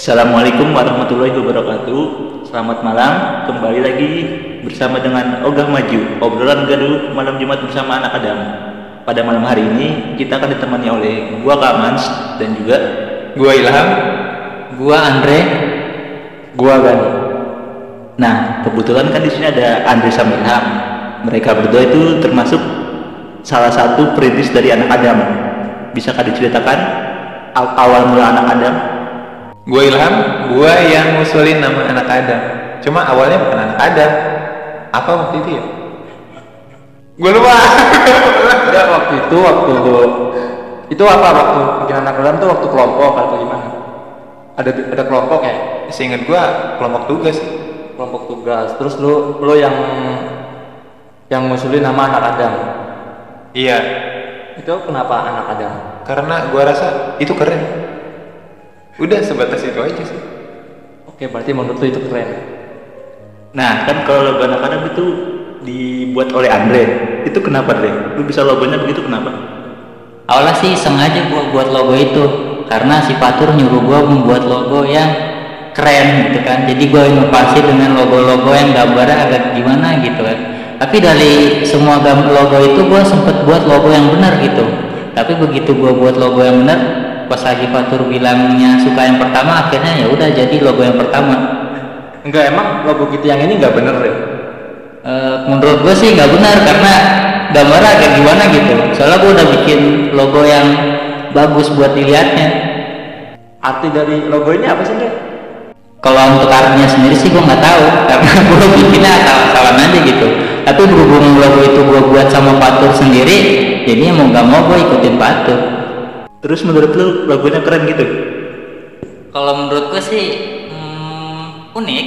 Assalamualaikum warahmatullahi wabarakatuh. Selamat malam, kembali lagi bersama dengan Ogah Maju, obrolan gaduh malam Jumat bersama anak Adam. Pada malam hari ini kita akan ditemani oleh gua Kamans dan juga Gua Ilham, Gua Andre, gua Gani. Nah, kebetulan kan di sini ada Andre sama Ilham. Mereka berdua itu termasuk salah satu perintis dari anak Adam. Bisakah diceritakan aw- awal mula anak Adam? Gua Ilham, gua yang ngusulin nama anak Adam. Cuma awalnya bukan anak Adam. Apa waktu itu ya? Gua lupa. Enggak waktu itu waktu itu apa waktu bikin anak dalam tuh waktu kelompok atau gimana? Ada ada kelompok ya? Seingat gua kelompok tugas. Kelompok tugas. Terus lu lu yang yang ngusulin nama anak Adam. Iya, Itu kenapa anak Adam? karena gua rasa itu keren. Udah sebatas itu aja sih. Oke, berarti menurut lu itu keren. Nah, kan kalau logo anak Adam itu dibuat oleh Andre. Itu kenapa, Andre? Lu bisa logonya begitu kenapa? awalnya sih sengaja gua buat logo itu karena si Fatur nyuruh gua membuat logo yang keren gitu kan. Jadi gua inovasi dengan logo-logo yang gambarnya agak gimana gitu kan. Tapi dari semua gambar logo itu gua sempet buat logo yang benar gitu. Tapi begitu gua buat logo yang benar, pas lagi Fatur bilangnya suka yang pertama, akhirnya ya udah jadi logo yang pertama. Enggak emang logo kita yang ini enggak bener ya? Eh, menurut gue sih nggak benar karena gambarnya agak gimana gitu soalnya gue udah bikin logo yang bagus buat dilihatnya Arti dari logo ini apa sih, Dek? kalau untuk artinya sendiri sih gue nggak tahu karena gue bikinnya asal-asalan aja gitu tapi berhubung logo itu gue buat sama Patur sendiri jadi mau nggak mau gue ikutin Patur Terus menurut lu logonya keren gitu? kalau menurut gue sih hmm, unik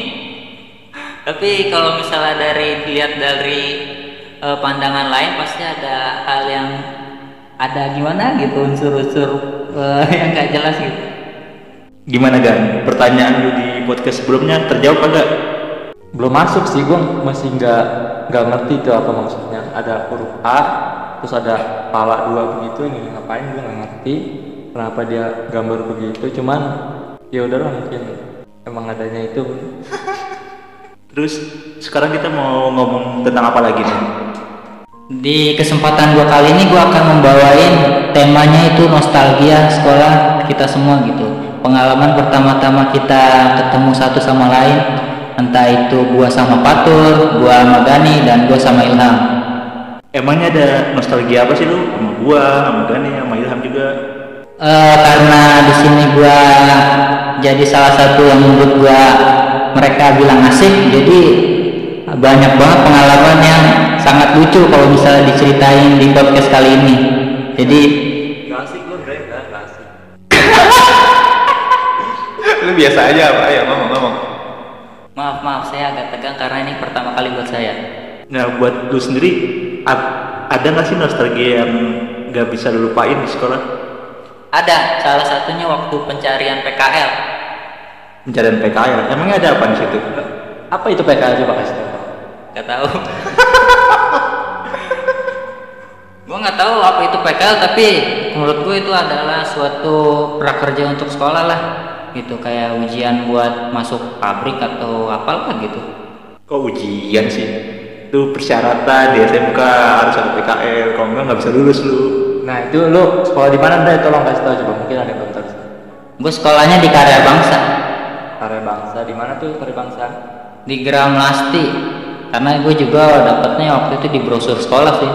tapi kalau misalnya dari dilihat dari eh, pandangan lain pasti ada hal yang ada gimana gitu unsur-unsur eh, yang gak jelas gitu Gimana Gan? Pertanyaan lu di podcast sebelumnya terjawab kagak? Belum masuk sih, gua masih nggak nggak ngerti itu apa maksudnya. Ada huruf A, terus ada pala dua begitu, ini ngapain gua nggak ngerti. Kenapa dia gambar begitu? Cuman ya udahlah mungkin emang adanya itu. Terus sekarang kita mau ngomong tentang apa lagi nih? di kesempatan gua kali ini gua akan membawain temanya itu nostalgia sekolah kita semua gitu pengalaman pertama-tama kita ketemu satu sama lain entah itu gua sama Patur, gua sama Gani dan gua sama Ilham Emangnya ada nostalgia apa sih lu? Sama gua, sama Gani, sama Ilham juga. Eh, karena di sini gua jadi salah satu yang menurut gua mereka bilang asik jadi banyak banget pengalaman yang sangat lucu kalau misalnya diceritain di podcast kali ini jadi Gak asik lu, Dre, gak asik. Lu biasa aja apa? Ayo ngomong ngomong. maaf maaf saya agak tegang karena ini pertama kali buat saya Nah, buat lu sendiri, ada nggak sih nostalgia yang nggak bisa lu lupain di sekolah? ada salah satunya waktu pencarian PKL Pencarian PKL, emangnya ada apa di situ? Apa itu PKL coba kasih tahu? nggak tahu gua nggak tahu apa itu PKL tapi menurut gue itu adalah suatu prakerja untuk sekolah lah gitu kayak ujian buat masuk pabrik atau apalah gitu Kok ujian sih? Itu persyaratan di SMK harus ada PKL, kalau enggak nggak bisa lulus lu. Nah itu lu sekolah di mana Dre? Tolong kasih tahu coba mungkin ada yang belum tahu. gue sekolahnya di Karya Bangsa Karya Bangsa di mana tuh Karya Bangsa? di Gram Lasti karena gue juga dapetnya waktu itu di brosur sekolah sih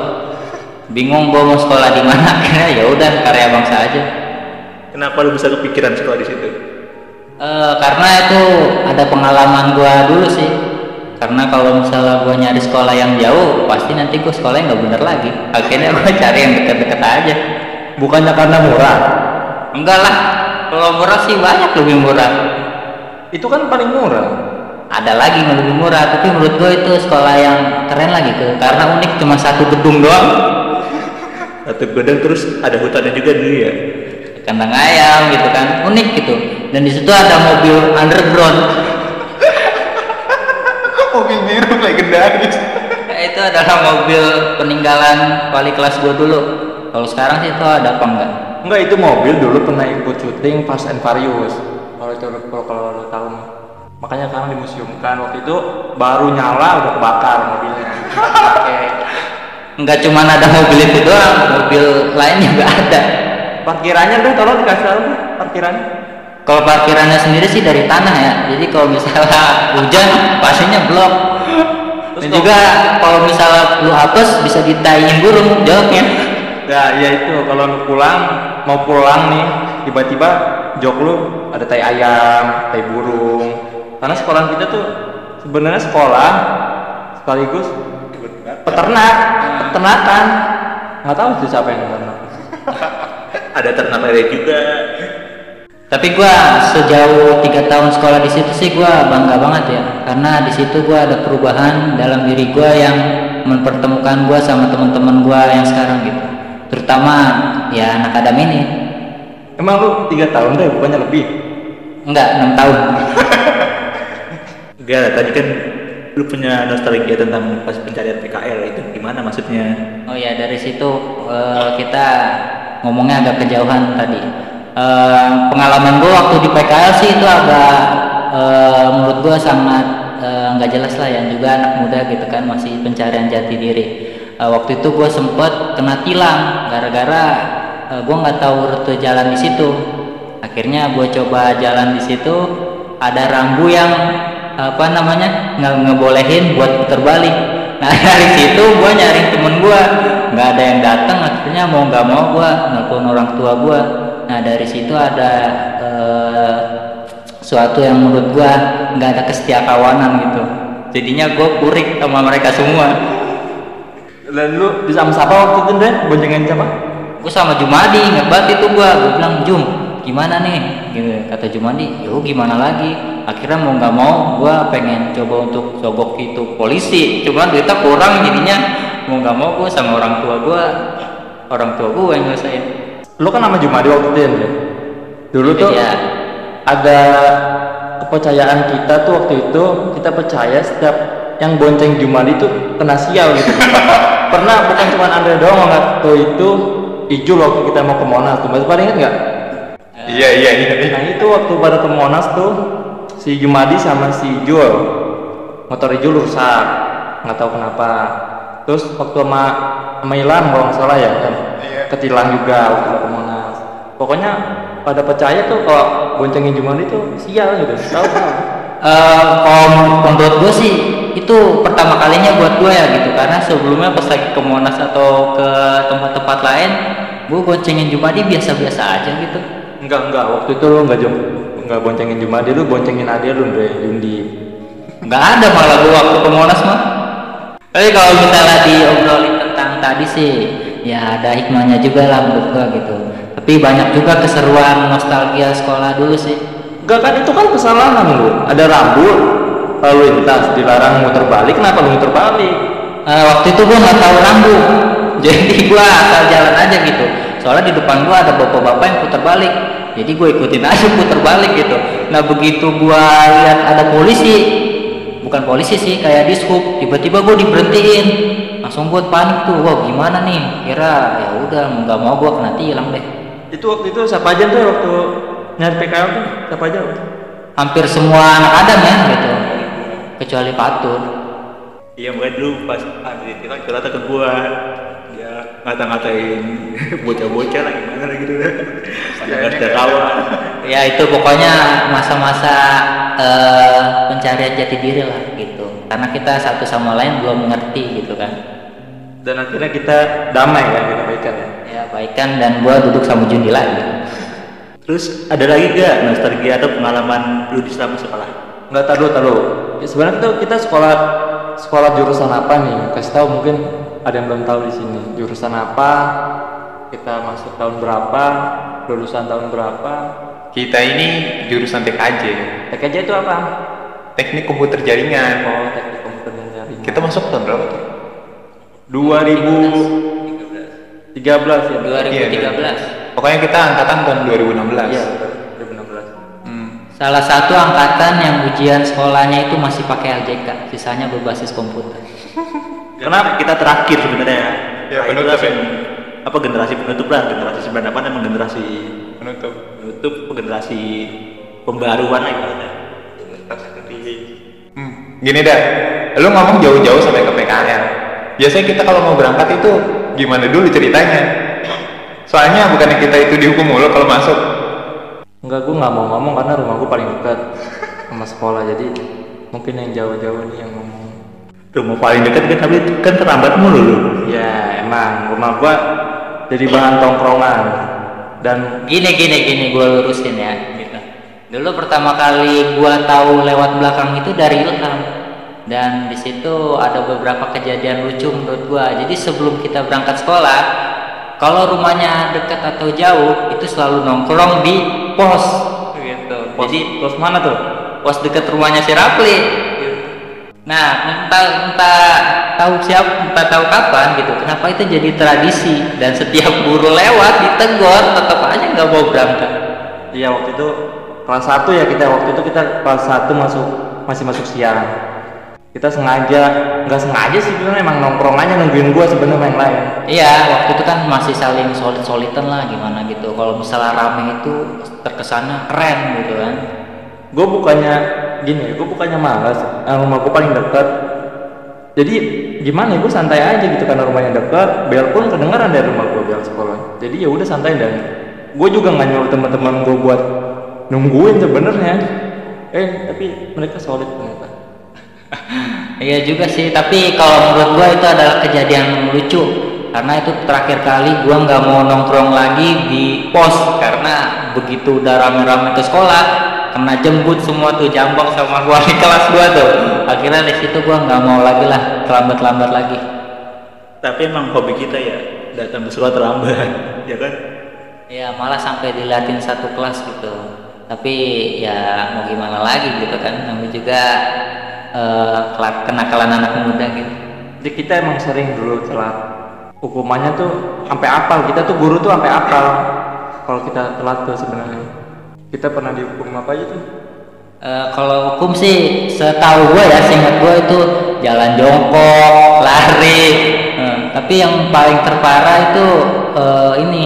bingung gue mau sekolah di mana akhirnya ya udah Karya Bangsa aja Kenapa lu bisa kepikiran sekolah di situ? Eh, karena itu ada pengalaman gua dulu sih karena kalau misalnya gua nyari sekolah yang jauh pasti nanti gua sekolahnya nggak bener lagi. Akhirnya gua cari yang deket-deket aja. Bukannya karena murah? enggak lah. Kalau murah sih banyak lebih murah. Itu kan paling murah. ada lagi yang lebih murah tapi menurut gua itu sekolah yang keren lagi tuh karena unik cuma satu gedung doang. Satu gedung terus ada hutannya juga dulu ya. kandang ayam gitu kan. Unik gitu. Dan di situ ada mobil underground biru legendaris. Ya, itu adalah mobil peninggalan wali kelas gua dulu kalau sekarang sih itu ada apa enggak Enggak itu mobil dulu pernah ikut syuting Fast and Furious. Kalau kalau itu kalau kalau lo tahu makanya sekarang dimuseumkan waktu itu baru nyala udah kebakar mobilnya Oke. Nggak cuma ada mobil itu doang, mobil lain juga ada. parkirannya deh tolong dikasih tahu parkirannya Kalau parkirannya sendiri sih dari tanah ya. Jadi kalau misalnya hujan pastinya blok. Terus Dan juga kalau misalnya lu hapus bisa ditaiin burung jawabnya. ya ya itu. Kalau lu pulang mau pulang nih tiba-tiba jok lu ada tai ayam tai burung. Karena sekolah kita tuh sebenarnya sekolah sekaligus peternak peternakan. Nggak tahu sih siapa yang peternak. Ada ternak lele juga Tapi gua sejauh tiga tahun sekolah di situ sih gua bangga banget ya, karena di situ gua ada perubahan dalam diri gua yang mempertemukan gua sama teman-teman gua yang sekarang gitu. Terutama ya anak Adam ini. emang lu tiga tahun deh bukannya lebih Enggak, enam tahun. enggak tadi kan lu punya nostalgia tentang pas pencarian PKL itu gimana maksudnya Oh ya dari situ eh, kita ngomongnya agak kejauhan tadi. Eh, pengalaman gua waktu di PKL sih itu agak eh, menurut gua sangat eh, nggak jelas lah yang juga anak muda gitu kan masih pencarian jati diri. Eh, waktu itu gua sempet kena tilang gara-gara eh, gua nggak tahu rute jalan di situ. Akhirnya gua coba jalan di situ ada rambu yang apa namanya nggak ngebolehin buat putar balik. Nah dari situ gua nyari temen gua nggak ada yang datang akhirnya mau nggak mau gua nelfon orang tua gua. Nah dari situ ada eh, suatu yang menurut gua nggak ada kesetiakawanan gitu. Jadinya gua kurik sama mereka semua. dan lu di sama siapa waktu itu deh boncengin siapa? Gua sama Jumadi banget itu gua. Gua bilang Jum gimana nih? Gitu kata Jumadi yo gimana lagi? Akhirnya mau nggak mau gua pengen coba untuk sogok itu polisi. Cuman duitnya kurang jadinya mau nggak mau gua sama orang tua gua orang tua gua yang ngerasain lu kan nama Jumadi waktu itu ya dulu tuh Iya. ada kepercayaan kita tuh waktu itu kita percaya setiap yang bonceng Jumadi tuh kena sial gitu. Pernah bukan cuma Andre doang waktu itu Ijul waktu kita mau ke Monas tuh. Masih pada inget nggak? Iya iya iya. iya. Nah itu waktu pada ke Monas tuh si Jumadi sama si Ijul. Motor Ijul rusak nggak tahu kenapa. Terus waktu sama sama Ilham kalau nggak salah ya kan? Ketilang juga waktu pokoknya pada percaya tuh kalau boncengin Jumadi tuh sial gitu. Tahu tahu Eh, kalau menurut gue sih itu pertama kalinya buat gue ya gitu. Karena sebelumnya pas lagi ke Monas atau ke tempat-tempat lain gue goncengin Jumadi biasa-biasa aja gitu. Enggak enggak waktu itu lu nggak jom nggak boncengin Jumadi lu boncengin Adia lu Andre Yundi nggak ada malah gue waktu ke Monas mah. Tapi kalau misalnya diobrolin tentang tadi sih ya ada hikmahnya juga lah menurut gue gitu. Tapi banyak juga keseruan nostalgia sekolah dulu sih. Enggak kan itu kan kesalahan lu ada rambut lalu lintas dilarang muter balik kenapa lu muter balik? Eh, waktu itu gue nggak tahu rambu. Jadi gue asal jalan aja gitu. Soalnya di depan gue ada bapak-bapak yang putar balik. Jadi gue ikutin aja putar balik gitu. Nah begitu gue lihat ada polisi bukan polisi sih kayak dishub tiba-tiba gue diberhentiin langsung gue panik tuh wah gimana nih? Kira ya udah nggak mau gue kena tilang deh. Itu waktu itu siapa aja tuh waktu nyari PKL tuh? Siapa aja? Hampir semua anak adam ya gitu. Kecuali Fatur iya makanya dulu pas Andri tilang curhatnya ke gua. Dia ngata-ngatain bocah-bocah lah gimana lah gitu. Padahal ada kawan. Ya itu pokoknya masa-masa eh, pencarian jati diri lah gitu. Karena kita satu sama lain belum mengerti gitu kan dan akhirnya kita damai kan kita baikan ya. Ya baikan dan gua duduk sama Jundi lagi. Terus ada lagi gak nostalgia atau pengalaman lu di selama sekolah? Nggak tahu tahu. Ya, sebenarnya tuh kita sekolah sekolah jurusan apa nih? Kasih tahu mungkin ada yang belum tahu di sini. Jurusan apa? Kita masuk tahun berapa? Lulusan tahun berapa? Kita ini jurusan TKJ, TKJ itu apa? Teknik komputer jaringan. oh teknik komputer jaringan. Kita masuk tahun berapa tuh? 2013 ya 2013 Pokoknya kita angkatan tahun 2016. iya 2016 Hmm. salah satu angkatan yang ujian sekolahnya itu masih pakai LJK sisanya berbasis komputer. Karena kita terakhir sebenarnya? Ya, Nah, itu penutup langsung apa generasi penutup lah generasi 98 emang generasi Penutup. penutup generasi pembaruan lah ibaratnya. Hmm, gini dah, lu ngomong jauh-jauh sampai ke PKL. Biasanya kita kalau mau berangkat itu gimana dulu ceritanya? Soalnya bukannya kita itu dihukum mulu kalau masuk. Enggak, gue nggak mau ngomong karena rumah gue paling dekat sama sekolah. Jadi mungkin yang jauh-jauh nih yang ngomong. rumah paling dekat kan tapi kan terlambat mulu lu Ya emang rumah gua jadi bahan tongkrongan dan gini gini gini gue lurusin ya gitu dulu pertama kali gue tahu lewat belakang itu dari Ilham dan di situ ada beberapa kejadian lucu menurut gue jadi sebelum kita berangkat sekolah kalau rumahnya dekat atau jauh itu selalu nongkrong di pos gitu jadi pos mana tuh? pos dekat rumahnya si Rapli Nah, entah entah tahu siapa, entah tahu kapan gitu. Kenapa itu jadi tradisi dan setiap guru lewat ditegur, tetap aja nggak mau berangkat. Iya waktu itu kelas 1 ya kita waktu itu kita kelas 1 masuk masih masuk siang. Kita sengaja nggak sengaja sih sebenarnya emang nongkrong aja nungguin gua sebenarnya yang lain. Iya, waktu itu kan masih saling solid-solidan lah gimana gitu. Kalau misalnya rame itu terkesannya keren gitu kan. Gue bukannya gini, gue bukannya malas. eh, rumah gue paling dekat. Jadi gimana ya gue santai aja gitu karena rumahnya dekat. Bel pun kedengaran dari rumah gue bel sekolah. Jadi ya udah santai dan gue juga nggak nyuruh teman-teman gue buat nungguin sebenarnya. Eh tapi mereka solid ternyata. Iya juga sih, tapi kalau menurut gua itu adalah kejadian lucu. Karena itu terakhir kali gua nggak mau nongkrong lagi di pos karena begitu udah rame-rame ke sekolah kena jemput semua tuh jambak sama gua di kelas gua tuh. Akhirnya di situ gua nggak mau lagi lah terlambat-lambat lagi. Tapi emang hobi kita ya datang ke sekolah terlambat ya kan? Ya malah sampai diliatin satu kelas gitu. Tapi ya mau gimana lagi gitu kan namanya juga kelak- kenakalan anak muda gitu Jadi kita emang sering dulu telat. Hukumannya tuh sampai apal. Kita tuh guru tuh sampai apal. Kalau kita telat tuh sebenarnya. Kita pernah dihukum apa aja tuh? Eh, kalau hukum sih setahu gue ya seingat gue itu jalan jongkok lari Eh, tapi yang paling terparah itu eh, ini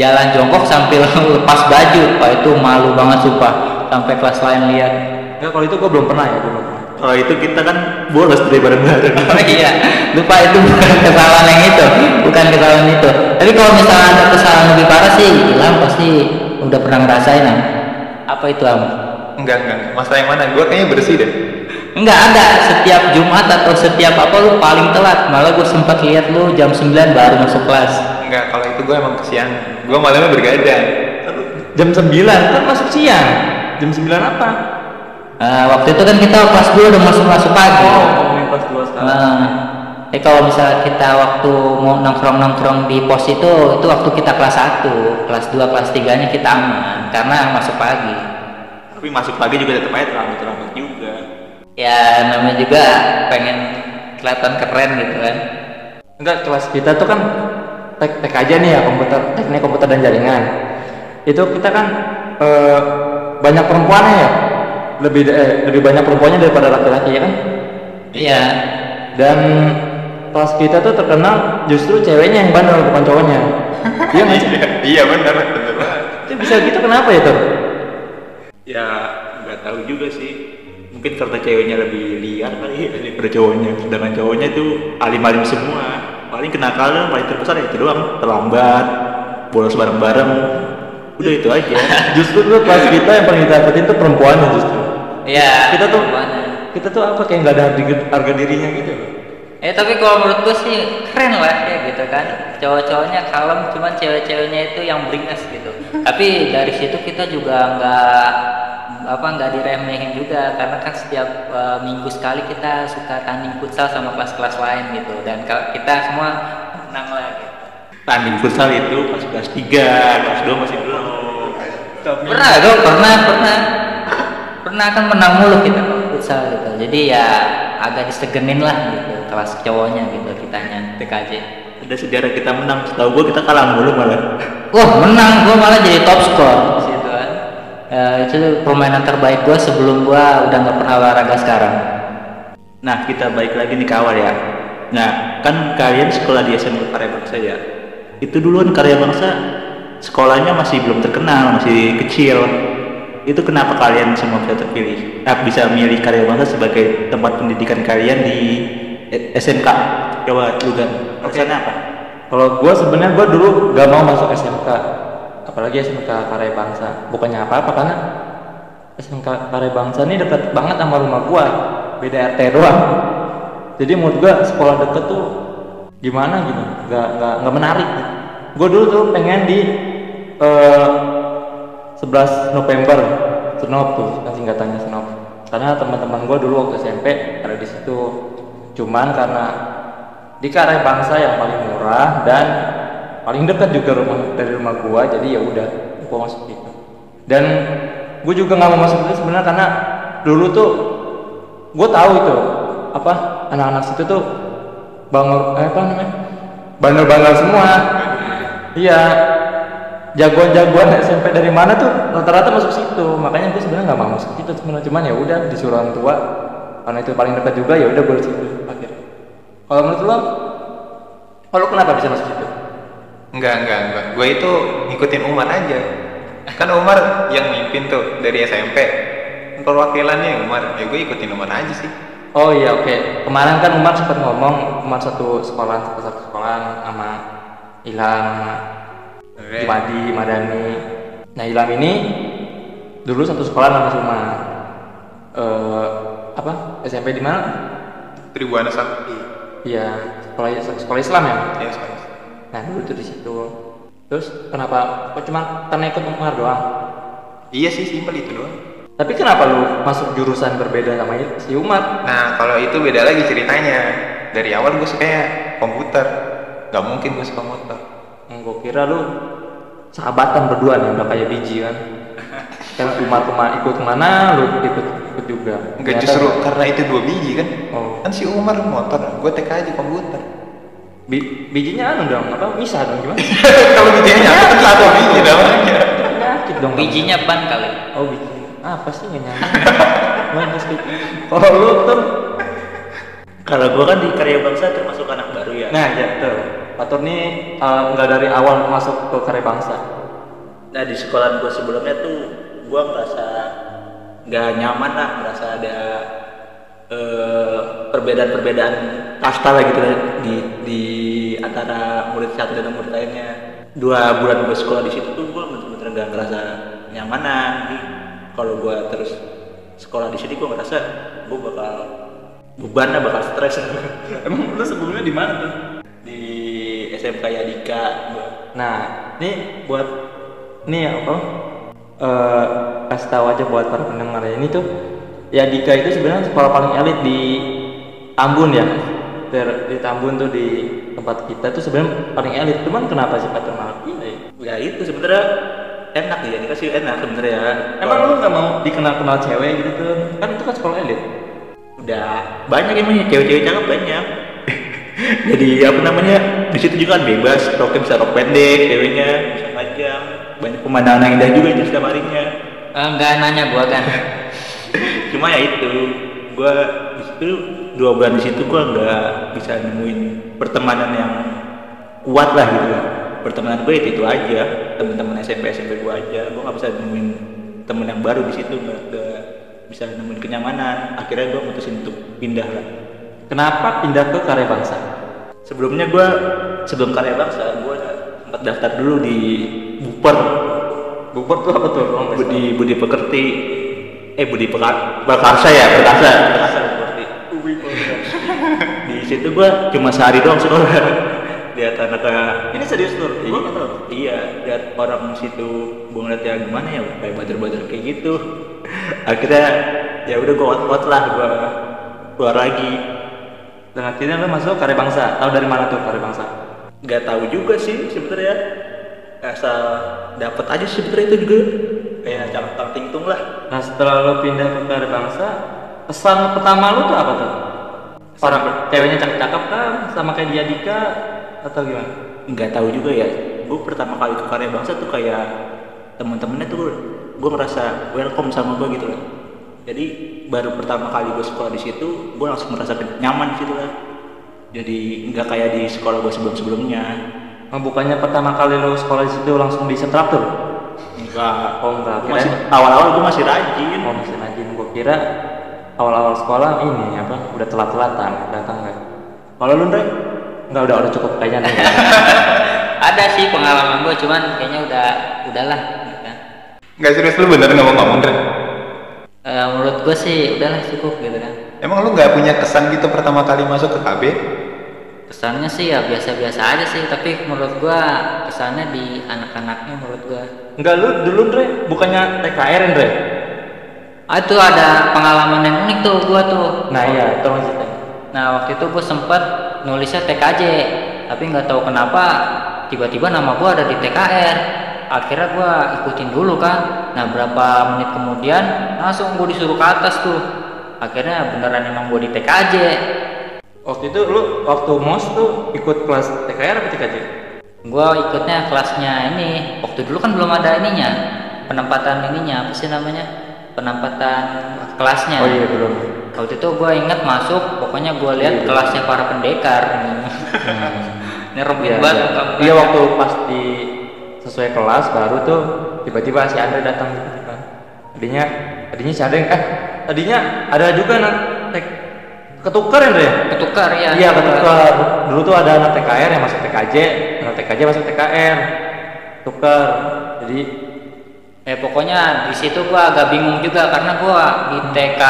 jalan jongkok sambil lepas baju pak itu malu banget sumpah sampai kelas lain lihat Enggak, kalau itu gua belum pernah ya, belum pernah. Kalau itu kita kan bolos dari bareng-bareng oh iya lupa itu bukan kesalahan yang itu bukan kesalahan itu tapi kalau misalnya ada kesalahan lebih parah sih Ilham pasti udah pernah ngerasain apa itu am Enggak, enggak. Masalah yang mana? Gue kayaknya bersih deh. Enggak ada setiap Jumat atau setiap apa lu paling telat malah gue sempat lihat lu jam 9 baru masuk kelas Enggak, kalau itu gue emang kesian. Gue malamnya bergadang. Jam 9 kan masuk siang. Jam 9 apa? Eh, waktu itu kan kita kelas 2 udah masuk masuk pagi Oh, ngomongin kelas 2 sekarang. Nah, eh kalau misalnya kita waktu mau nongkrong-nongkrong di pos itu, itu waktu kita kelas 1, kelas 2, kelas 3 nya kita aman karena masuk pagi. tapi masuk pagi juga tetap aja terlambat terlambat juga Ya namanya juga pengen kelihatan keren gitu kan. Enggak, kelas kita tuh kan tek, tek aja nih ya komputer, teknik komputer dan jaringan. Itu kita kan eh, banyak perempuannya ya. Lebih eh, lebih banyak perempuannya daripada laki-laki ya kan? Iya. Dan kelas kita tuh terkenal justru ceweknya yang bandel bukan cowoknya. Iya nggak sih? iya benar, benar banget. Itu bisa gitu kenapa ya tuh? ya nggak tahu juga sih mungkin karena ceweknya lebih liar kali ya daripada cowoknya sedangkan cowoknya itu alim-alim semua paling kenakalan paling terbesar ya itu doang terlambat bolos bareng-bareng udah itu aja Justru tuh kelas kita yang paling ditakutin tuh perempuannya justru. Iya. Kita tuh Mana? kita tuh apa kayak nggak ada harga, harga dirinya gitu loh. Eh tapi kalau menurut gue sih keren lah ya gitu kan cowok-cowoknya kalem cuman cewek-ceweknya itu yang beringas gitu tapi dari situ kita juga nggak apa nggak diremehin juga karena kan setiap eh, minggu sekali kita suka tanding futsal sama kelas-kelas lain gitu dan kalau kita semua menang lah gitu. tanding futsal itu pas kelas 3 kelas 2 masih belum pernah dong pernah pernah pernah kan menang mulu kita futsal gitu. Jadi ya agak disegenin lah gitu kelas cowoknya gitu kitanya TKJ ada sejarah kita menang setahu gua kita kalah mulu malah. Wah menang, gue malah jadi top skor situ kan. Ya, itu permainan terbaik gue sebelum gue udah nggak pernah olahraga sekarang. nah kita balik lagi nih ke awal ya. Nah kan kalian sekolah di SMK Karya Bangsa ya? Itu duluan Karya Bangsa sekolahnya masih belum terkenal masih kecil itu kenapa kalian semua bisa terpilih eh, bisa milih karya bangsa sebagai tempat pendidikan kalian di eh, SMK coba lu kan alasannya apa Kalau gue sebenarnya gue dulu gak mau masuk SMK, apalagi SMK Karya Bangsa. Bukannya apa-apa karena SMK Karya Bangsa ini dekat banget sama rumah gue, beda RT doang. Jadi menurut gue sekolah deket tuh gimana gitu, gak gak gak menarik. Gue dulu tuh pengen di eh, 11 November, Senop tuh kan singkatannya Senop. Karena teman-teman gue dulu waktu SMP ada di situ. Cuman karena di karya bangsa yang paling murah dan paling dekat juga rumah dari rumah gua jadi ya udah gua masuk itu dan gue juga nggak mau masuk itu sebenarnya karena dulu tuh gue tahu itu apa anak-anak situ tuh bangor eh, apa namanya bandel-bandel semua iya jagoan-jagoan SMP dari mana tuh rata-rata masuk situ makanya gue sebenarnya nggak mau masuk itu sebenarnya cuman ya udah disuruh orang tua karena itu paling dekat juga ya udah gue di situ akhirnya kalau menurut lo kalau kenapa bisa masuk situ Enggak, enggak, enggak. Gue itu ngikutin Umar aja. Kan Umar yang mimpin tuh dari SMP. Perwakilannya Umar. Ya gue ikutin Umar aja sih. oh iya oke kemarin kan Umar sempat ngomong Umar satu sekolah satu, satu sekolah sama Ilham Oke. Madi Madani nah Ilham ini dulu satu sekolah sama si Umar eh apa SMP di mana Tribuana Sakti. iya sekolah sekolah Islam ya Ya, sorry. nah dulu tuh di situ terus kenapa kok cuma karena ikut Umar doang Iya sih, simpel itu doang. tapi kenapa lu masuk jurusan berbeda sama si Umar Nah, kalau itu beda lagi ceritanya. Dari awal gue sukanya komputer. Gak mungkin gue suka motor. Hmm, gue kira lu sahabatan berdua nih udah kayak biji kan. Kan Umar ke mana ikut ke mana lu ikut ikut juga. Enggak Ternyata- justru karena itu dua biji kan. oh. Kan si Umar motor, gue TK aja komputer. bi- bijinya anu dong apa misah dong gimana? Kalau bijinya nyatu kan satu biji namanya. penyakit dong bijinya ban kali. Oh biji. Apa sih nggak nyambung Mana sih? kalau lu tuh? Kalau gua kan di karya bangsa termasuk anak baru ya. Nah ya tuh Patur nih eh, nggak dari awal masuk ke karya bangsa Nah di sekolah gue sebelumnya tuh gue ngerasa nggak nyaman lah, ngerasa ada eh, perbedaan-perbedaan kasta lah gitu lah di di antara murid satu dan murid lainnya. Dua bulan gue sekolah di situ tuh gue bener-bener nggak ngerasa nyamanan. Jadi kalau gue terus sekolah di sini gue ngerasa gue bakal beban lah, bakal stres. emang lu sebelumnya di mana tuh SMK Yadika. Nah, ini buat ini ya apa? Eh kasih tahu aja buat para pendengar. Ini tuh ya Dika itu sebenarnya sekolah paling elit di Tambun ya. Ter- di Tambun tuh di tempat kita tuh sebenarnya paling elit. Cuman kenapa sih pilih? ya itu sebenarnya enak ya Yadika sih enak sebenarnya ya. Emang lu nggak mau dikenal-kenal cewek gitu tuh? Kan itu kan sekolah elit. udah banyak emang cewek-cewek cakep banyak jadi apa namanya di situ juga kan bebas roknya bisa rok pendek ceweknya bisa panjang banyak pemandangan yang indah juga itu setiap harinya. Eh, nggak nanya gua kan. Cuma ya itu gua di situ dua bulan di situ gua nggak bisa nemuin pertemanan yang kuat lah gitu. Pertemanan gue itu, itu aja teman-teman SMP SMP gua aja. Gua nggak bisa nemuin temen yang baru di situ nggak bisa nemuin kenyamanan. Akhirnya gua mutusin untuk pindah lah Kenapa pindah ke karya bangsa? sebelumnya gua sebelum karya bangsa gua sempat daftar dulu di Buper. Bukber tuh apa tuh? Orang Budi Budi Pekerti. Eh Budi Pekar Pekarsa ya? Perkasa Perkasa Pekerti di situ gua cuma sehari doang sekolah lihat anak Ini serius tuh? iya, iya lihat orang situ. Gua ngeliat ya gimana ya? Kayak bader-bader kayak gitu. Akhirnya ya udah gua out lah. Gua keluar lagi Dan akhirnya lu masuk karya bangsa. Tahu dari mana tuh karya bangsa? nggak tahu juga sih sebenarnya asal dapat aja sih sebenarnya itu juga kayak calon tingtung lah Nah setelah lo pindah ke karya bangsa, pesan pertama lo tuh apa tuh? Orang ceweknya cakep-cakep kan, sama kayak dia Dika atau gimana? nggak tahu juga ya gue pertama kali ke karya bangsa tuh kayak temen-temennya tuh gue ngerasa welcome sama gue gitu loh jadi baru pertama kali gue sekolah di situ gue langsung merasa nyaman di situ lah jadi nggak kayak di sekolah gue sebelum sebelumnya Oh, bukannya pertama kali lo sekolah di situ langsung di setraktur? enggak Oh enggak, Gua masih awal-awal gue masih rajin oh masih rajin. Gua kira awal-awal sekolah ini apa udah telat-telatan datang kan. Kalau lu Ndre? Enggak udah udah cukup kayaknya nih. ada sih pengalaman gue cuman kayaknya udah udahlah gitu kan. Nggak serius lu bener ngomong-ngomong Dre? Eh, menurut gue sih udahlah cukup gitu kan Emang lu nggak punya kesan gitu pertama kali masuk ke KB? kesannya sih ya biasa-biasa aja sih tapi menurut gua kesannya di anak-anaknya menurut gua Enggak lu dulu Ndre bukannya TKR Ndre? ah itu ada pengalaman yang unik tuh gua tuh Nah iya, tolong ceritain. nah waktu itu gua sempet nulisnya TKJ tapi nggak tahu kenapa tiba-tiba nama gua ada di TKR akhirnya gua ikutin dulu kan. Nah berapa menit kemudian langsung gua disuruh ke atas tuh. Akhirnya beneran emang gua di TKJ Waktu itu lu waktu MOS tuh ikut kelas TKR apa TKJ? gua ikutnya kelasnya ini. Waktu dulu kan belum ada ininya. Penempatan ininya apa sih namanya? Penempatan kelasnya. Oh iya belum. waktu itu gua inget masuk pokoknya gua lihat kelasnya para pendekar. Ini Iya, rebut banget iya. Iya waktu pas di sesuai kelas baru tuh tiba-tiba si Andre datang tiba-tiba. Tadinya tadinya si Andre eh tadinya ada juga anak tek ketukar Andre ya? ketukar ya Iya ketukar. Dulu tuh ada anak TKR yang masuk TKJ, anak TKJ masuk TKR. Tukar. Jadi eh pokoknya di situ gua agak bingung juga karena gua di TK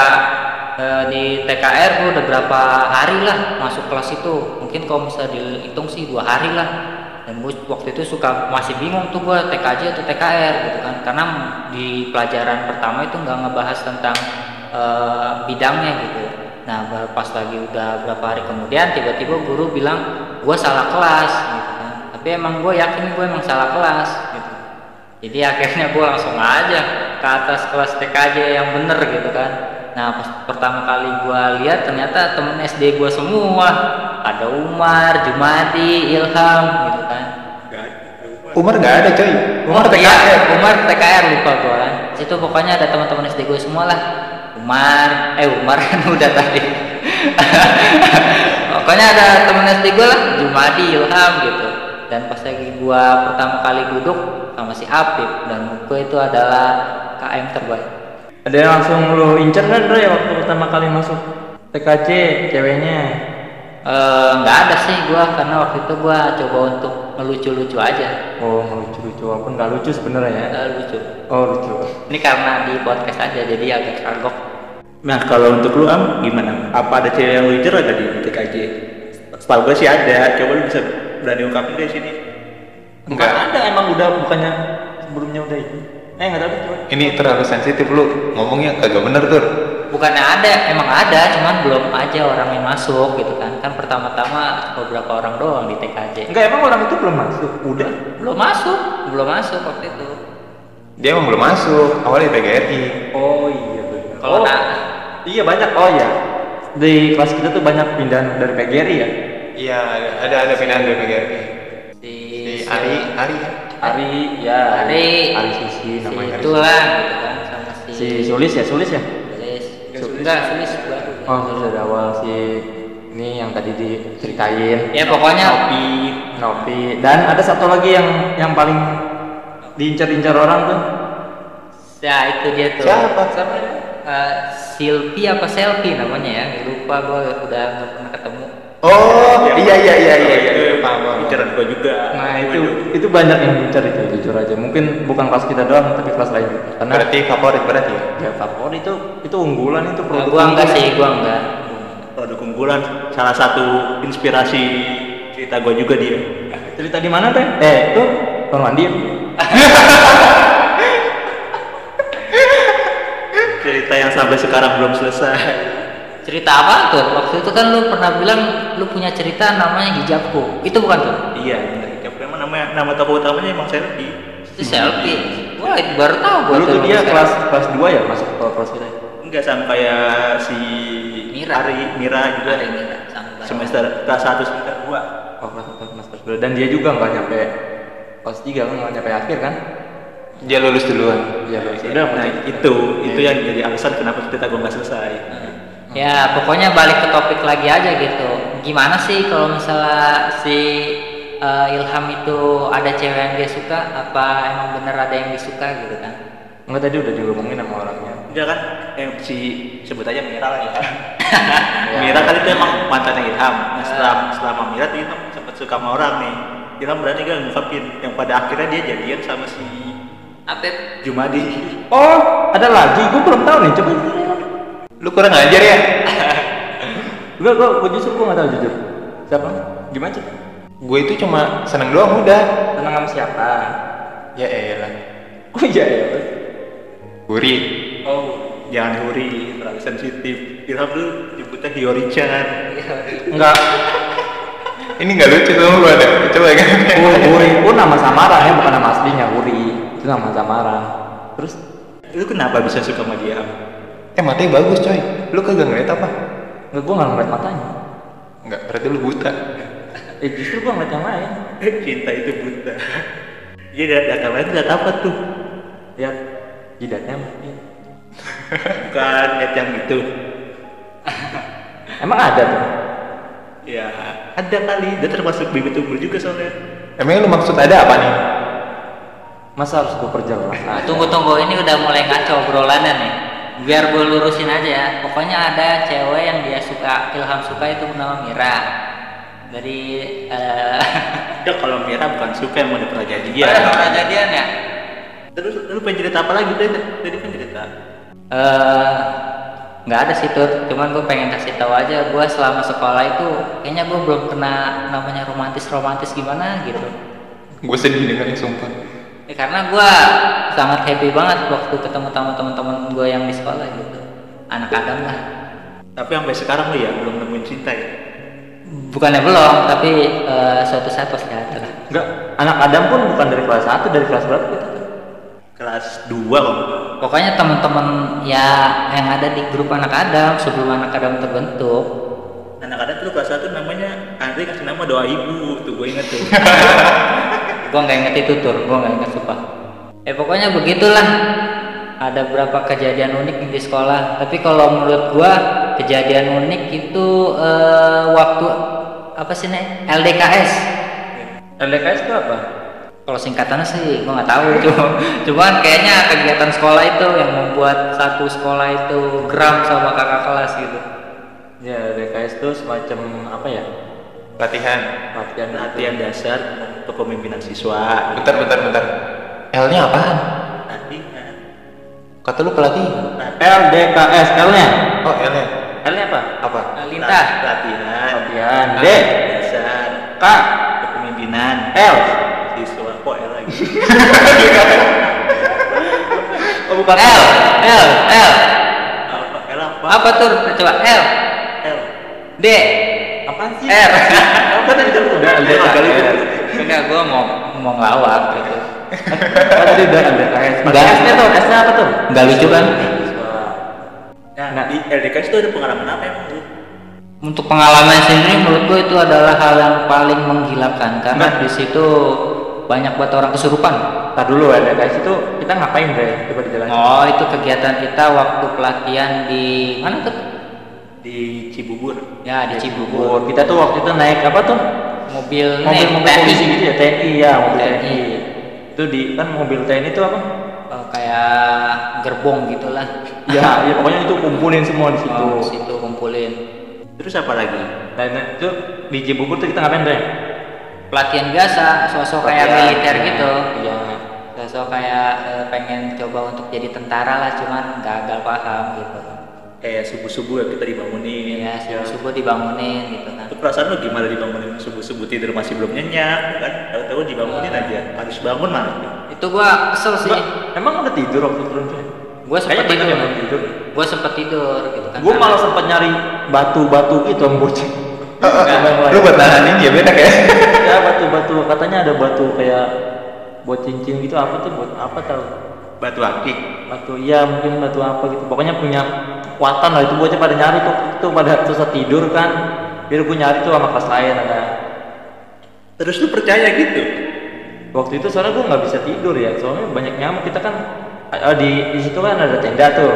eh, di TKR gua udah berapa hari lah masuk kelas itu mungkin kalau bisa dihitung sih dua hari lah dan gua waktu itu suka masih bingung tuh gua TKJ atau TKR gitu kan. Karena di pelajaran pertama itu nggak ngebahas tentang eh, bidangnya gitu. Nah pas lagi udah berapa hari kemudian tiba-tiba guru bilang gua salah kelas gitu kan. Tapi emang gue yakin gue emang salah kelas gitu. Jadi akhirnya gue langsung aja ke atas kelas TKJ yang bener gitu kan. Nah pas pertama kali gue lihat ternyata temen SD gue semua ada Umar, Jumadi, Ilham gitu kan. Umar nggak ada coy. Umar oh, TKR. iya, Umar TKR lupa gue kan situ pokoknya ada teman-teman SD gue semua lah. Umar eh Umar kan udah tadi. Pokoknya ada temen SD gue lah Jumadi Ilham gitu. Dan pas lagi gue pertama kali duduk sama si Apip dan gue itu adalah KM terbaik. Ada yang langsung lu incer kan Andre waktu pertama kali masuk TKJ ceweknya. Eh, nggak ada sih gue karena waktu itu gue coba untuk ngelucu-lucu aja Oh lucu-lucu walaupun nggak lucu sebenarnya ya. Nggak lucu Oh lucu. ini karena di podcast aja jadi agak kagok Nah kalau untuk lu am gimana? Apa ada cewek yang lu incer ada di TKJ? Setahu gue sih ada. Coba lu bisa berani ungkapin di sini. Enggak. ada emang udah bukannya sebelumnya udah itu. Eh nggak tahu deh, coba. Ini terlalu sensitif lu ngomongnya kagak bener tuh. Bukannya ada emang ada cuman belum aja orang yang masuk gitu kan kan pertama-tama beberapa orang doang di TKJ Enggak emang orang itu belum masuk. Udah. belum masuk belum masuk waktu itu Dia emang belum masuk. Awalnya PGRI. Oh iya benar. kalau oh, na- iya banyak. Oh iya. Di kelas kita tuh banyak pindahan dari PGRI ya. Iya, ada- ada pindahan dari PGRI. si, Si Ari, Ari ya. Ari ya. Ari Ari Susi si namanya. itulah gitu kan sama si, Si Sulis ya, Sulis ya. Enggak Sulis baru Oh, Sulis dari awal si ini yang tadi diceritain. ya pokoknya Nopi, Nopi. Dan ada satu lagi yang yang paling diincar-incar orang tuh. ya itu dia tuh Siapa? siapa Eh, Silvi apa Selfie namanya ya lupa gua udah nggak pernah ketemu Oh, iya iya iya iya iya. Paham. Inceran gue juga. Nah itu itu banyak yang diincar itu jujur aja. Mungkin bukan kelas kita doang, tapi kelas lain juga. Karena Berarti favorit berarti ya? ya favorit itu itu unggulan itu Nah, produk. gua enggak unggulan. sih gua enggak Produk unggulan salah satu inspirasi cerita gue juga dia. Cerita di mana teh? Eh itu Bang Mandi. Cerita yang sampai sekarang belum selesai. Cerita apa tuh waktu itu kan lu pernah bilang lu punya cerita namanya hijabku itu bukan tuh Iya, bener. Hijab emang nama nama tokoh utamanya emang Selfie. itu selfie wah itu baru tahu gua Dulu tuh dia sekarang. kelas kelas 2 ya masuk ke kelas kita. ya? Enggak sama kayak si Mira. Ari Mira juga Ada Mira, sama Barang. semester kelas 1 semester 2. Oh kelas satu kelas kelas dua. Dan dia juga nggak nyampe kelas 3 kan nggak nyampe akhir kan? Dia lulus duluan. Iya lulus. Udah, nah itu itu yang jadi alasan kenapa cerita gue nggak selesai. Ya pokoknya balik ke topik lagi aja gitu gimana sih kalau misalnya si eh, Ilham itu ada cewek yang dia suka apa emang bener ada yang disuka gitu kan Enggak tadi udah diomongin sama orangnya. Enggak kan? Eh, si sebut aja Mira lah ya. Mira kan itu emang mantannya Ilham. Nah, setelah setelah sama Mira tuh Ilham sempat suka sama orang nih. Ilham berani gak ngungkapin yang pada akhirnya dia jadian sama si Apep Jumadi. Oh, ada lagi. Gue belum tahu nih. Coba. Lu kurang ajar ya? Gue gue gue justru gue nggak tahu jujur. Siapa? Gimana sih? Gue itu cuma seneng doang udah. Tenang sama siapa? Ya elah. Oh iya ya. Guri. Oh, jangan huri, terlalu sensitif. Ilham tuh nyebutnya Hiori-chan. Enggak. Ini nggak lucu tuh gue ada. Coba kan. Uri, Uri pun nama samaran ya, bukan nama aslinya Uri. Itu nama samaran. Terus Lu kenapa bisa suka sama dia? Eh matanya bagus coy. Lu kagak ngeliat apa? enggak gue nggak ngeliat matanya. Enggak, berarti lu buta. Eh justru gue ngeliat yang lain. Cinta itu buta. Iya, data, data lain lihat apa tuh? Lihat jidatnya. Iya. Bukan lihat yang itu. Emang ada tuh. Ya, ada kali. Dia termasuk bibit unggul juga soalnya. Emangnya lu maksud ada apa nih? Masa harus gue perjelas? Nah, tunggu tunggu ini udah mulai ngaco obrolannya nih biar gue lurusin aja ya pokoknya ada cewek yang dia suka Ilham suka itu bernama Mira dari eh Ya kalau Mira bukan suka yang udah pernah jadian. Pernah jadian ya Terus lu pengen cerita apa lagi tadi? Tadi kan cerita. eh nggak ada sih tuh cuman gue pengen kasih tahu aja gue selama sekolah itu kayaknya gue belum kena namanya romantis romantis gimana gitu Gue sedih dengarnya sumpah. Ya, karena gue sangat happy banget waktu ketemu teman-teman gue yang di sekolah gitu anak Adam lah Tapi sampai sekarang lu ya belum nemuin cinta ya. bukannya belum tapi eh, suatu saat pasti ada lah Enggak. Anak Adam pun bukan dari kelas 1, dari kelas berapa gitu? Kelas 2 kok. pokoknya teman-teman ya yang ada di grup anak Adam sebelum anak Adam terbentuk Anak ada tuh kelas 1 namanya Andri kasih nama doa ibu tuh gue inget tuh. gue nggak inget itu tur. Gue nggak inget sumpah. Eh pokoknya begitulah. Ada berapa kejadian unik di sekolah. Tapi kalau menurut gue kejadian unik itu eh, waktu apa sih nih LDKS LDKS itu apa? kalau singkatannya sih gue nggak tahu. Cuma cuman kayaknya kegiatan sekolah itu yang membuat satu sekolah itu geram sama kakak kelas gitu. Ya, LDKS itu semacam apa ya? Latihan. Latihan Latihan dasar kepemimpinan siswa. Bentar, bentar, bentar. L-nya apaan? Latihan. Kata lu pelatihan. LDKS L-nya. Oh, L-nya. L-nya apa? Apa? Lintah Latihan. Latihan. D. Dasar K. kepemimpinan L. siswa. Kok L lagi? Oh, bukan L L L apa? L apa? apa tuh coba L L. D Apaan sih? R Apa tadi kan udah LDKS. enggak gue mau mau ngelawak gitu Kan tadi udah LDKS. Enggak. S-nya tuh, S-nya apa tuh? nggak lucu kan Nah, di LDKS itu ada pengalaman apa emang lu? untuk pengalaman sendiri menurut gue itu adalah hal yang paling menggilakan karena Nah. di situ banyak buat orang kesurupan Ntar dulu LDKS itu kita ngapain deh? Coba dijelasin. oh itu kegiatan kita waktu pelatihan di mana tuh Di Cibubur. ya di Oh, Cibubur kita tuh waktu itu naik apa tuh? mobil Mobil mobil TNI. polisi gitu ya, TNI ya, mobil TNI. TNI. Itu di kan mobil TNI itu apa? Eh, kayak gerbong gitulah Ya, ya pokoknya itu kumpulin semua di situ. Oh, di situ kumpulin Terus apa lagi? Nah, nah, itu di Cibubur tuh kita ngapain deh? pelatihan biasa sosok kayak militer ya. gitu Iya. sosok kayak eh, pengen coba untuk jadi tentara lah cuman gagal paham gitu Kayak subuh-subuh ya kita dibangunin. ya subuh subuh dibangunin gitu kan Itu perasaan lu gimana dibangunin subuh-subuh tidur masih belum nyenyak kan? Tahu-tahu dibangunin aja. Harus bangun malah. itu gua kesel sih Mbak, emang udah tidur waktu turun tuh? gua banyak tidur yang belum tidur. gua sempet tidur gitu kan Gue malah sempat nyari batu-batu gitu yang bocil. Lu buat nahanin ya beda kayak. ya batu-batu katanya ada batu kayak buat cincin gitu apa tuh buat apa tahu Batu akik. batu iya mungkin batu apa gitu. Pokoknya punya kekuatan lah. Itu bocah pada nyari tuh. Itu pada susah tidur kan. Biar gue nyari tuh sama kelas lain ada. Terus lu percaya gitu? waktu itu soalnya gue nggak bisa tidur ya. Soalnya banyak nyamuk. Kita kan eh, di di situ kan ada tenda tuh.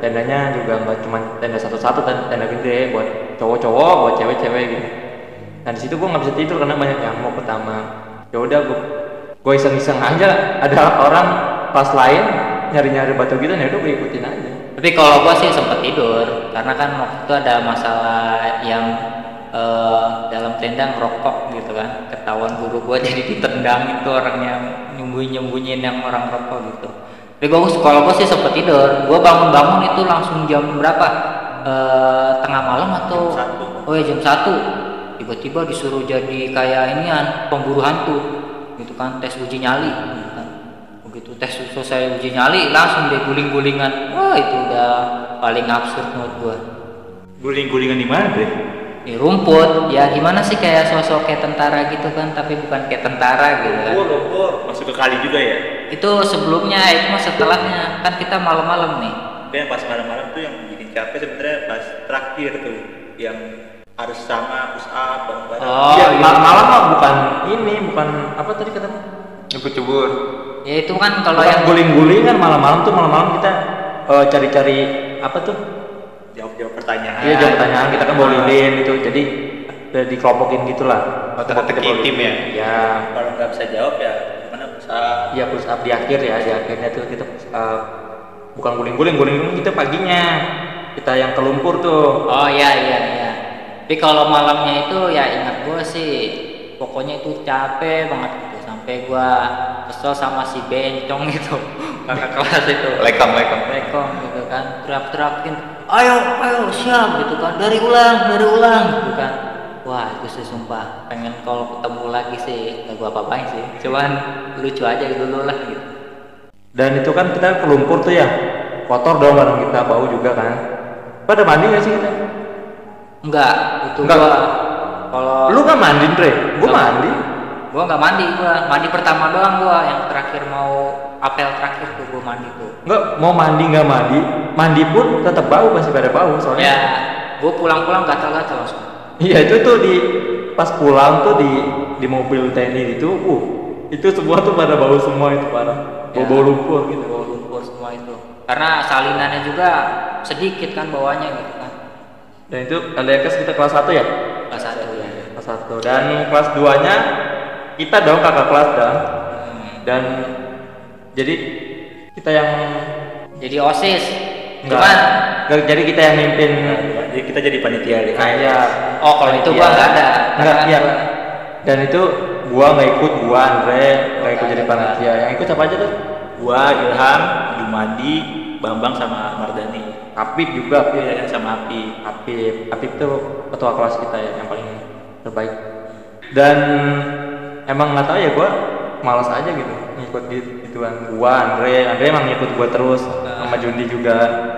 Tendanya juga nggak cuma tenda satu-satu tenda, tenda gede buat cowok-cowok buat cewek-cewek gitu. Nah di situ gue nggak bisa tidur karena banyak nyamuk pertama. Ya udah gue gue iseng-iseng aja. Ada orang pas lain nyari-nyari batu gitu ya udah gue ikutin aja Tapi kalau gua sih sempet tidur karena kan waktu itu ada masalah yang eh, dalam tenda ngerokok gitu kan. Ketahuan guru gua jadi ditendang itu orang yang nyembunyi-nyembunyiin yang orang rokok gitu. Tapi gua kalau gua sih sempet tidur. Gua bangun-bangun itu langsung jam berapa? Eh, tengah malam atau Jam satu. Oh ya jam satu. Tiba-tiba disuruh jadi kayak inian pemburu hantu gitu kan tes uji nyali kan begitu tes selesai uji nyali langsung dia guling-gulingan wah itu udah paling absurd menurut gua Guling-gulingan di mana deh? di rumput ya gimana sih kayak sosok kayak tentara gitu kan tapi bukan kayak tentara gitu kan lumpur. Masuk ke kali juga ya? itu sebelumnya itu mah setelahnya kan kita malam-malam nih Tapi yang pas malam-malam tuh yang bikin capek sebenarnya pas terakhir tuh yang harus sama push up bareng-bareng. oh Iya, iya. ma- malam mah bukan ini bukan apa tadi katanya Ikut cebur. Ya itu kan kalau Bukan yang guling-guling kan malam-malam tuh malam-malam kita eh, cari-cari apa tuh Jawab-jawab pertanyaan. Iya jawab pertanyaan kita kan bawa lilin itu jadi eh, dikelompokin gitulah. Oh, teka-teki tim ya? Iya. Kalau nggak bisa jawab ya gimana up? Iya push up di akhir ya di akhirnya tuh kita push up. Bukan guling-guling, guling-guling kita paginya. Kita yang ke lumpur tuh. oh iya iya iya tapi kalau malamnya itu ya ingat gua sih pokoknya itu capek banget sampai gua kesel sama si bencong itu kakak kelas itu Lekam, lekam. Rekom gitu kan teriak-teriakin ayo ayo siap gitu kan dari ulang dari ulang gitu kan wah itu sih sumpah pengen kalau ketemu lagi sih gak gua apa-apain sih cuman lucu aja dulu lah gitu Dan itu kan kita ke lumpur tuh ya. Kotor dong bareng kita bau juga kan. Pada mandi gak sih kita? enggak itu Enggak. gua kalau Lu kan mandi, Dre? Gua mandi. Gua nggak mandi gua mandi pertama doang gua yang terakhir mau apel terakhir tuh gua mandi tuh Enggak mau mandi nggak mandi, mandi pun tetap bau masih pada bau soalnya. ya gua pulang-pulang gatal-gatal langsung Iya itu tuh di pas pulang tuh di di mobil TNI itu, uh itu semua tuh pada bau semua itu parah, bau bau Ya. lumpur gitu. bawa lumpur semua itu karena salinannya juga sedikit kan bawahnya gitu kan Dan itu LDKS kita kelas 1 ya? kelas satu ya Kelas 1 dan kelas 2 nya kita dong kakak kelas dan dan jadi kita yang jadi osis. Enggak, cuman. Enggak, jadi kita yang mimpin. Jadi kita jadi panitia deh. kayak oh kalau itu gua nggak ada. Enggak Karena iya dan itu gua nggak ikut gua Andre nggak ikut jadi panitia. Yang ikut siapa aja tuh? Gua Ilham, Jumadi, Bambang sama Mardani. Apip juga Apip. Iya sama Api. Apip. Apip tuh ketua kelas kita ya yang paling terbaik. Dan emang nggak tahu ya gua malas aja gitu ngikut gitu gituan gua Andre Andre emang ngikut gua terus sama Jundi juga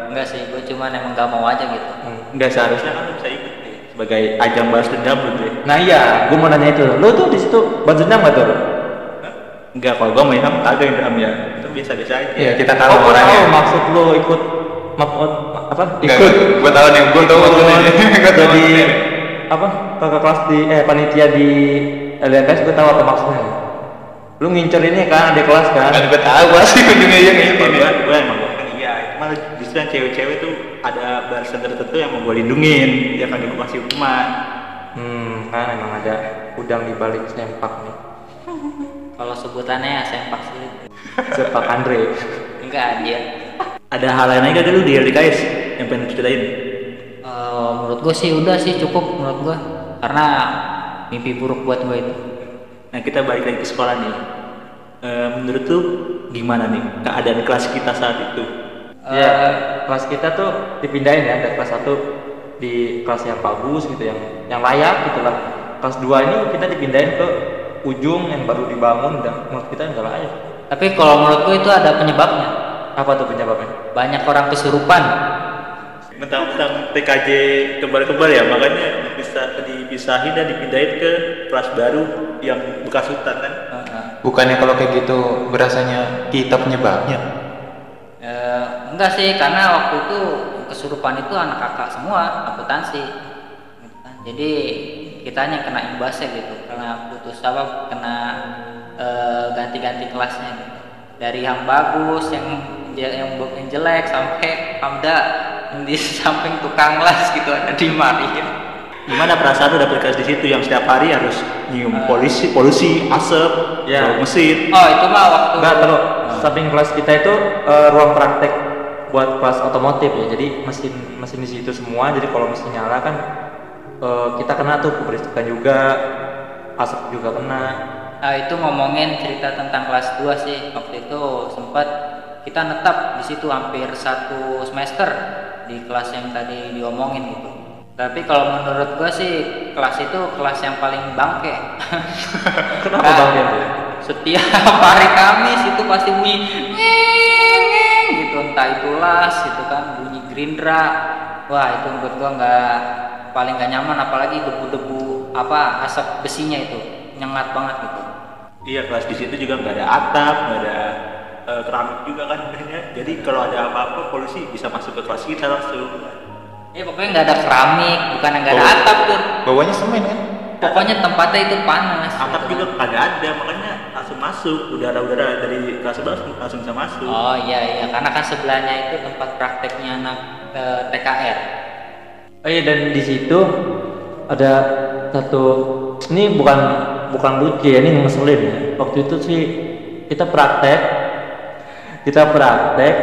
enggak sih gua cuman emang nggak mau aja gitu Hmm, nggak seharusnya Harusnya kan bisa ikut deh. Sebagai ajang balas dendam lu deh. nah iya gua mau nanya itu lu tuh di situ balas dendam nggak tuh Enggak, kalau gua mau Ilham kagak Ilham ya. Itu biasa-biasa aja. Iya, kita oh, tahu gua orangnya. tahu maksud lu ikut maaf apa Enggak, ikut Gue tahu nih, gue tahu maksudnya. Gue jadi apa kakak kelas di eh panitia di LDKS gue tahu apa maksudnya lu ngincer ini kan ada kelas kan Kan gue tahu sih ujungnya yang ini Kalau nih. gua, gua emang gua kan iya. Cuma justru yang cewek-cewek tuh ada barisan tertentu yang mau gua lindungin. Ya kan gua kasih hukuman. hmm kan emang ada udang di balik sempak nih kalau sebutannya ya sempak sih sempak Andre enggak dia Ada hal lain lagi gak lu di LDKS yang pengen ceritain? Eh, menurut gue sih udah sih cukup menurut gue karena mimpi buruk buat gue itu. Nah kita balik lagi ke sekolah nih. Eh, menurut tuh gimana nih keadaan kelas kita saat itu? ya. kelas kita tuh dipindahin ya dari kelas 1 di kelas yang bagus gitu yang yang layak gitu lah. Kelas 2 ini kita dipindahin ke ujung yang baru dibangun dan menurut kita nggak layak. Tapi kalau menurut gue itu ada penyebabnya. Apa tuh penyebabnya? Banyak orang kesurupan. Mentang-mentang TKJ kebal-kebal ya makanya bisa dipisahin dan dipindahin ke kelas baru yang bekas hutan kan? Heeh. Bukannya kalau kayak gitu berasanya kita penyebabnya? Eh, enggak sih karena waktu itu kesurupan itu anak kakak semua akuntansi jadi kita yang kena imbasnya gitu karena putus apa kena eh, ganti-ganti kelasnya gitu. dari yang bagus yang yang, yang jelek sampai Hamda di samping tukang las gitu ada dimarahin Gimana perasaan lu dapet kelas di situ yang setiap hari harus nyium Eh. polisi, polusi, asap, Ya. bau mesin. Oh itu mah waktu Enggak, terus samping kelas kita itu eh, ruang praktek buat kelas otomotif ya. Jadi mesin mesin di situ semua. Jadi kalau mesin nyala kan eh, kita kena tuh keberisikan juga, asap juga kena. Nah, itu ngomongin cerita tentang kelas 2 sih. Waktu itu sempat kita netap di situ hampir satu semester di kelas yang tadi diomongin gitu. Tapi kalau menurut gua sih kelas itu kelas yang paling bangke. Kenapa Nah, bang Ken? Setiap hari Kamis itu pasti bunyi gitu entah itu las gitu kan bunyi gerindra. Wah itu menurut gua nggak paling nggak nyaman apalagi debu-debu apa asap besinya itu nyengat banget gitu. Iya kelas di situ juga nggak ada atap, nggak ada eh, keramik juga kan. Jadi kalau ada apa-apa polisi bisa masuk ke kelas kita langsung. Ya pokoknya nggak ada keramik, bukan nggak ada atap tuh. Bawahnya semen kan? Pokoknya tempatnya itu panas. Atap gitu juga nggak ada, makanya langsung masuk. Udara-udara dari kelas sebelah langsung, langsung bisa masuk. Oh iya iya, karena kan sebelahnya itu tempat prakteknya anak eh, TKR. Oh iya dan di situ ada satu ini bukan bukan lucu ya ini ngeselin ya. Waktu itu sih kita praktek kita praktek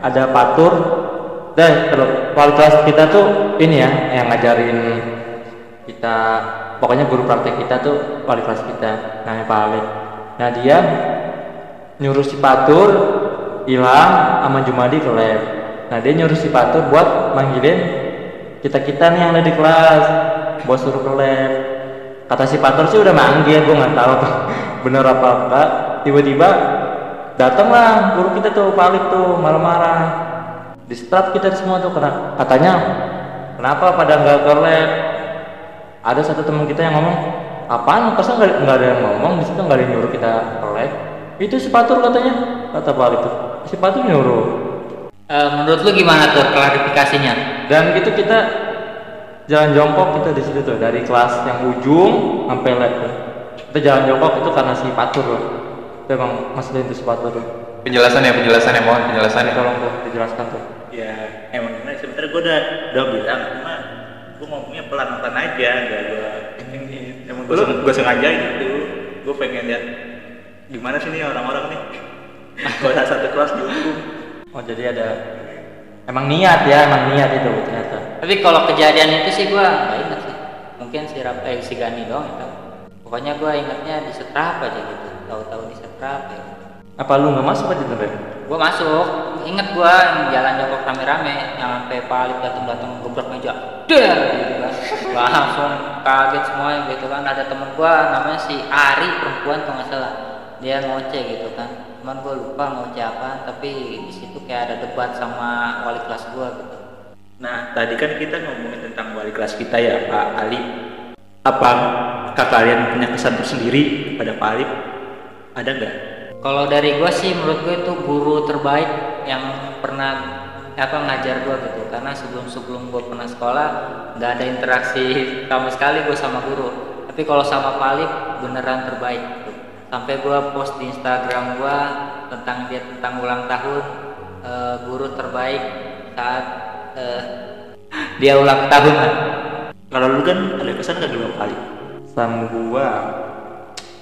ada patur dan kalau kualitas kita tuh ini ya yang ngajarin kita pokoknya guru praktek kita tuh wali kelas kita namanya Pak nah dia nyuruh si Patur hilang sama Jumadi ke lab. Nah dia nyuruh si Patur buat manggilin kita kita nih yang ada di kelas buat suruh ke lab. Kata si Patur sih udah manggil gue nggak tahu tuh bener apa enggak. Tiba-tiba datanglah guru kita tuh Pak tuh marah-marah di start kita semua tuh kena katanya kenapa pada nggak ke lab ada satu teman kita yang ngomong apaan? Masa nggak ada yang ngomong di situ nggak ada yang nyuruh kita ke lab itu si patur katanya kata Pak itu si patur nyuruh. Eh, menurut lu gimana tuh klarifikasinya? dan gitu kita jalan jongkok kita di situ tuh dari kelas yang ujung sampai lab kita jalan jongkok itu karena si patur loh itu emang masalah itu si patur loh Penjelasannya, penjelasannya mohon penjelasannya. tolong tuh dijelaskan tuh Ya emang gimana sebenarnya gue udah udah bilang cuma gue ngomongnya pelan-pelan aja, gak gue ini emang gue Lu- gue sengaja gitu. Gue pengen lihat gimana sih nih orang-orang nih. Kalau satu kelas dihukum. oh jadi ada emang niat ya emang niat itu ternyata Tapi kalau kejadian itu sih gua nggak ingat sih. Mungkin si Rap eh, si Gani doang itu. Pokoknya gua ingatnya di setrap aja gitu. Tahu-tahu di setrap ya. Apa lu nggak masuk aja tuh? Gua masuk, inget gua yang jalan jongkok rame-rame yang sampai palit datang-datang gebrak meja. Der gitu kan. Gua langsung kaget semua gitu kan. Ada temen gua namanya si Ari perempuan tuh nggak salah. Dia ngoceh gitu kan. Cuman gua lupa ngoceh apa, tapi di situ kayak ada debat sama wali kelas gua gitu. Nah tadi kan kita ngomongin tentang wali kelas kita ya Pak Ali. Apa kalian punya kesan tersendiri pada Pak Ali? Ada nggak? Kalau dari gue sih menurut gue itu guru terbaik yang pernah apa ngajar gue gitu karena sebelum sebelum gue pernah sekolah nggak ada interaksi sama sekali gue sama guru tapi kalau sama Palip beneran terbaik gitu. sampai gue post di Instagram gue tentang dia tentang ulang tahun eh, guru terbaik saat eh, dia ulang tahun kan Kalau lu kan ada kesan nggak dulu Pak Ali? Pesan gua,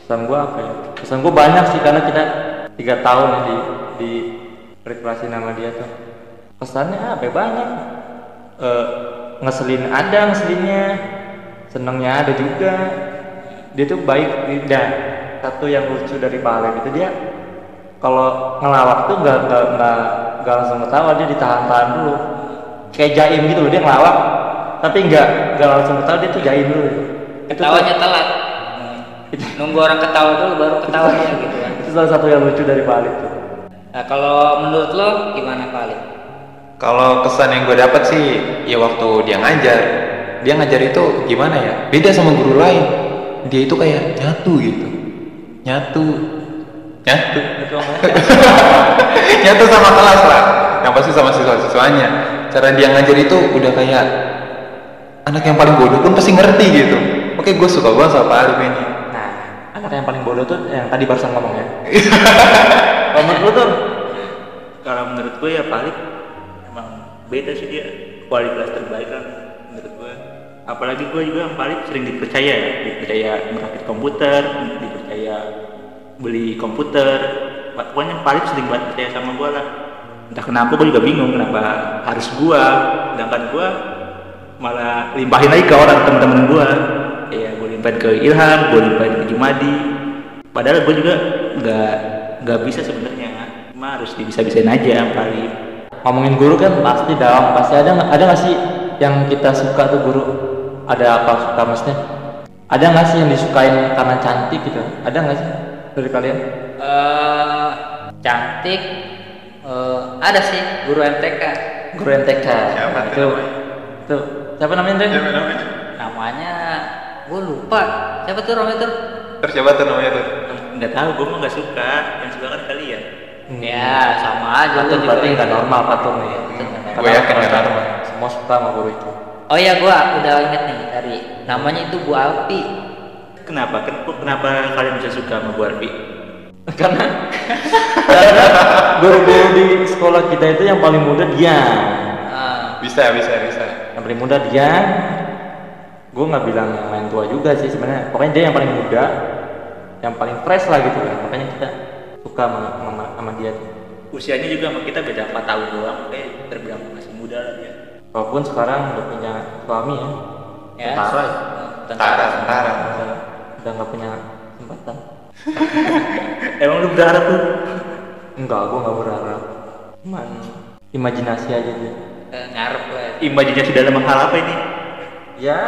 pesan gua apa ya? Pesan gua banyak sih karena kita tiga tahun ya di di rekreasi nama dia tuh. Pesannya apa? ya? Banyak. Eh, ngeselin ada ngeselinnya, senengnya ada juga. Dia tuh baik dan satu yang lucu dari Alem itu dia kalau ngelawak tuh nggak nggak nggak nggak langsung ketawa dia ditahan-tahan dulu kayak jaim gitu loh dia ngelawak tapi nggak nggak langsung ketawa dia tuh jaim dulu ketawanya telat nunggu orang ketawa dulu baru ketawa dia gitu kan itu salah satu yang lucu dari Pak Alif tuh Nah, kalau menurut lo gimana Pak Ali? Kalau kesan yang gue dapat sih, ya waktu dia ngajar, dia ngajar itu gimana ya? Beda sama guru lain. Dia itu kayak nyatu gitu, nyatu, nyatu, nyatu sama kelas lah. Yang pasti sama siswa-siswanya. Cara dia ngajar itu udah kayak anak yang paling bodoh pun pasti ngerti gitu. Oke, gue suka banget sama Pak Alif ini. Anak yang paling bodoh tuh yang tadi barusan ngomong ya. Kalau menurut lu tuh. Kalau menurut gue ya Ali emang beda sih dia. Kualitas terbaik kan menurut gue. apalagi gue juga yang paling sering dipercaya ya. Dipercaya merakit komputer dipercaya beli komputer. Pokoknya yang paling sering banget percaya sama gue lah. Entah kenapa gue juga bingung kenapa harus gue. Sedangkan gue malah limpahin lagi ke orang teman-teman gue. Ya limpahin ke Ilham gue limpahin ke Jumadi padahal gue juga nggak nggak bisa sebenarnya. Cuma harus dibisa-bisain aja yang paling. Ngomongin guru kan pasti dong. Pasti ada ada nggak sih yang kita suka tuh guru? Ada apa suka maksudnya? Ada nggak sih yang disukain karena cantik gitu? Ada nggak sih dari kalian? Eh cantik eh, ada sih guru MTK guru MTK Siapa Nah, tuh itu itu. Siapa namanya? Siapa namanya? namanya gue lupa. Siapa tuh namanya tuh? Terus siapa tuh namanya tuh? nggak tahu gue mah nggak suka. Yang suka kan kalian ya? Sama aja Patur lu berarti nggak normal nih Patur nggak Gue yakin nggak normal. semua suka sama guru itu. Oh iya gua udah inget nih dari namanya itu Bu Alpi. Kenapa? Ken- kenapa kalian bisa suka sama Bu Alfi karena karena guru-guru di sekolah kita itu yang paling muda dia Ah, Bisa, bisa, bisa. yang paling muda dia gue nggak bilang yang main tua juga sih sebenarnya. Pokoknya dia yang paling muda yang paling fresh lah gitu kan. Makanya kita suka sama, sama, sama dia tuh. usianya juga sama kita beda 4 tahun doang kayak terbilang masih muda lah ya walaupun sekarang udah punya suami ya. Ya tentara. ya Tentara, tentara. udah udah nggak punya kesempatan. Emang lu berharap tuh enggak gue nggak berharap. Cuman imajinasi aja sih Eh, ngarep gue imajinasi dalam hal apa ini ya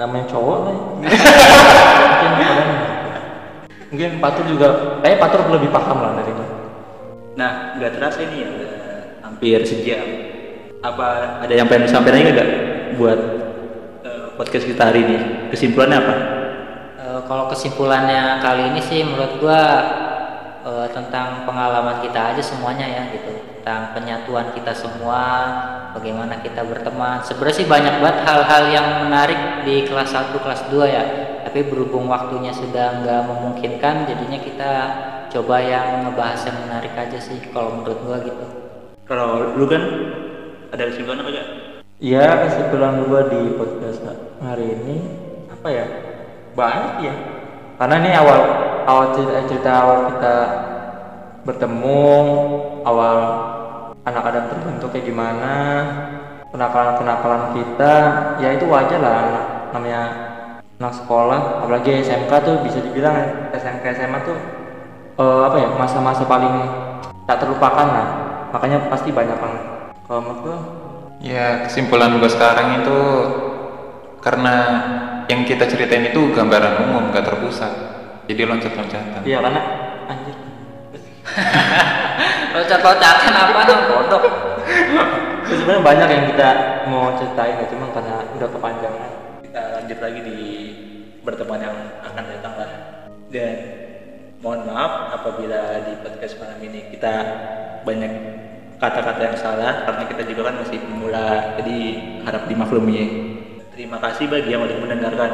namanya cowok lah. Mungkin kalian mungkin Patur juga kayak Patur lebih paham lah dari gue nah nggak terasa ini ya udah hampir sejam. Apa ada yang pengen disampaikan lagi nggak buat eh, podcast kita hari ini? Kesimpulannya apa? Eh, kalau kesimpulannya kali ini sih menurut gua eh, tentang pengalaman kita aja semuanya ya gitu tentang penyatuan kita semua bagaimana kita berteman. Sebenarnya sih banyak banget hal-hal yang menarik di kelas 1 kelas 2 ya. Tapi berhubung waktunya sudah nggak memungkinkan jadinya kita coba yang ngebahas yang menarik aja sih kalau menurut gua gitu. Kalau lu kan ada kesimpulan apa enggak ya kesimpulan gue di podcast hari ini apa ya? Banyak ya. Karena ini awal awal cerita, cerita awal kita bertemu awal anak adam terbentuk kayak gimana kenakalan kenakalan kita ya itu wajar lah anak namanya anak sekolah apalagi SMK tuh bisa dibilang SMK SMA tuh eh, apa ya masa-masa paling tak terlupakan lah makanya pasti banyak banget kalau menurut gua Ya, kesimpulan gue sekarang itu karena yang kita ceritain itu gambaran umum, gak terpusat. Jadi loncat-loncatan. iya karena anjir loncat-loncatan apa dong? Bodoh. Sebenarnya banyak yang kita mau ceritain ya cuma karena udah kepanjangan. Kita lanjut lagi di pertemuan yang akan datang lah. Dan mohon maaf apabila di podcast malam ini kita banyak kata-kata yang salah karena kita juga kan masih pemula jadi harap dimaklumi. Terima kasih bagi yang udah mendengarkan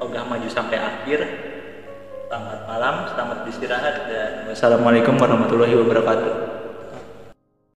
Ogah Maju sampai akhir selamat malam selamat istirahat dan wassalamualaikum warahmatullahi wabarakatuh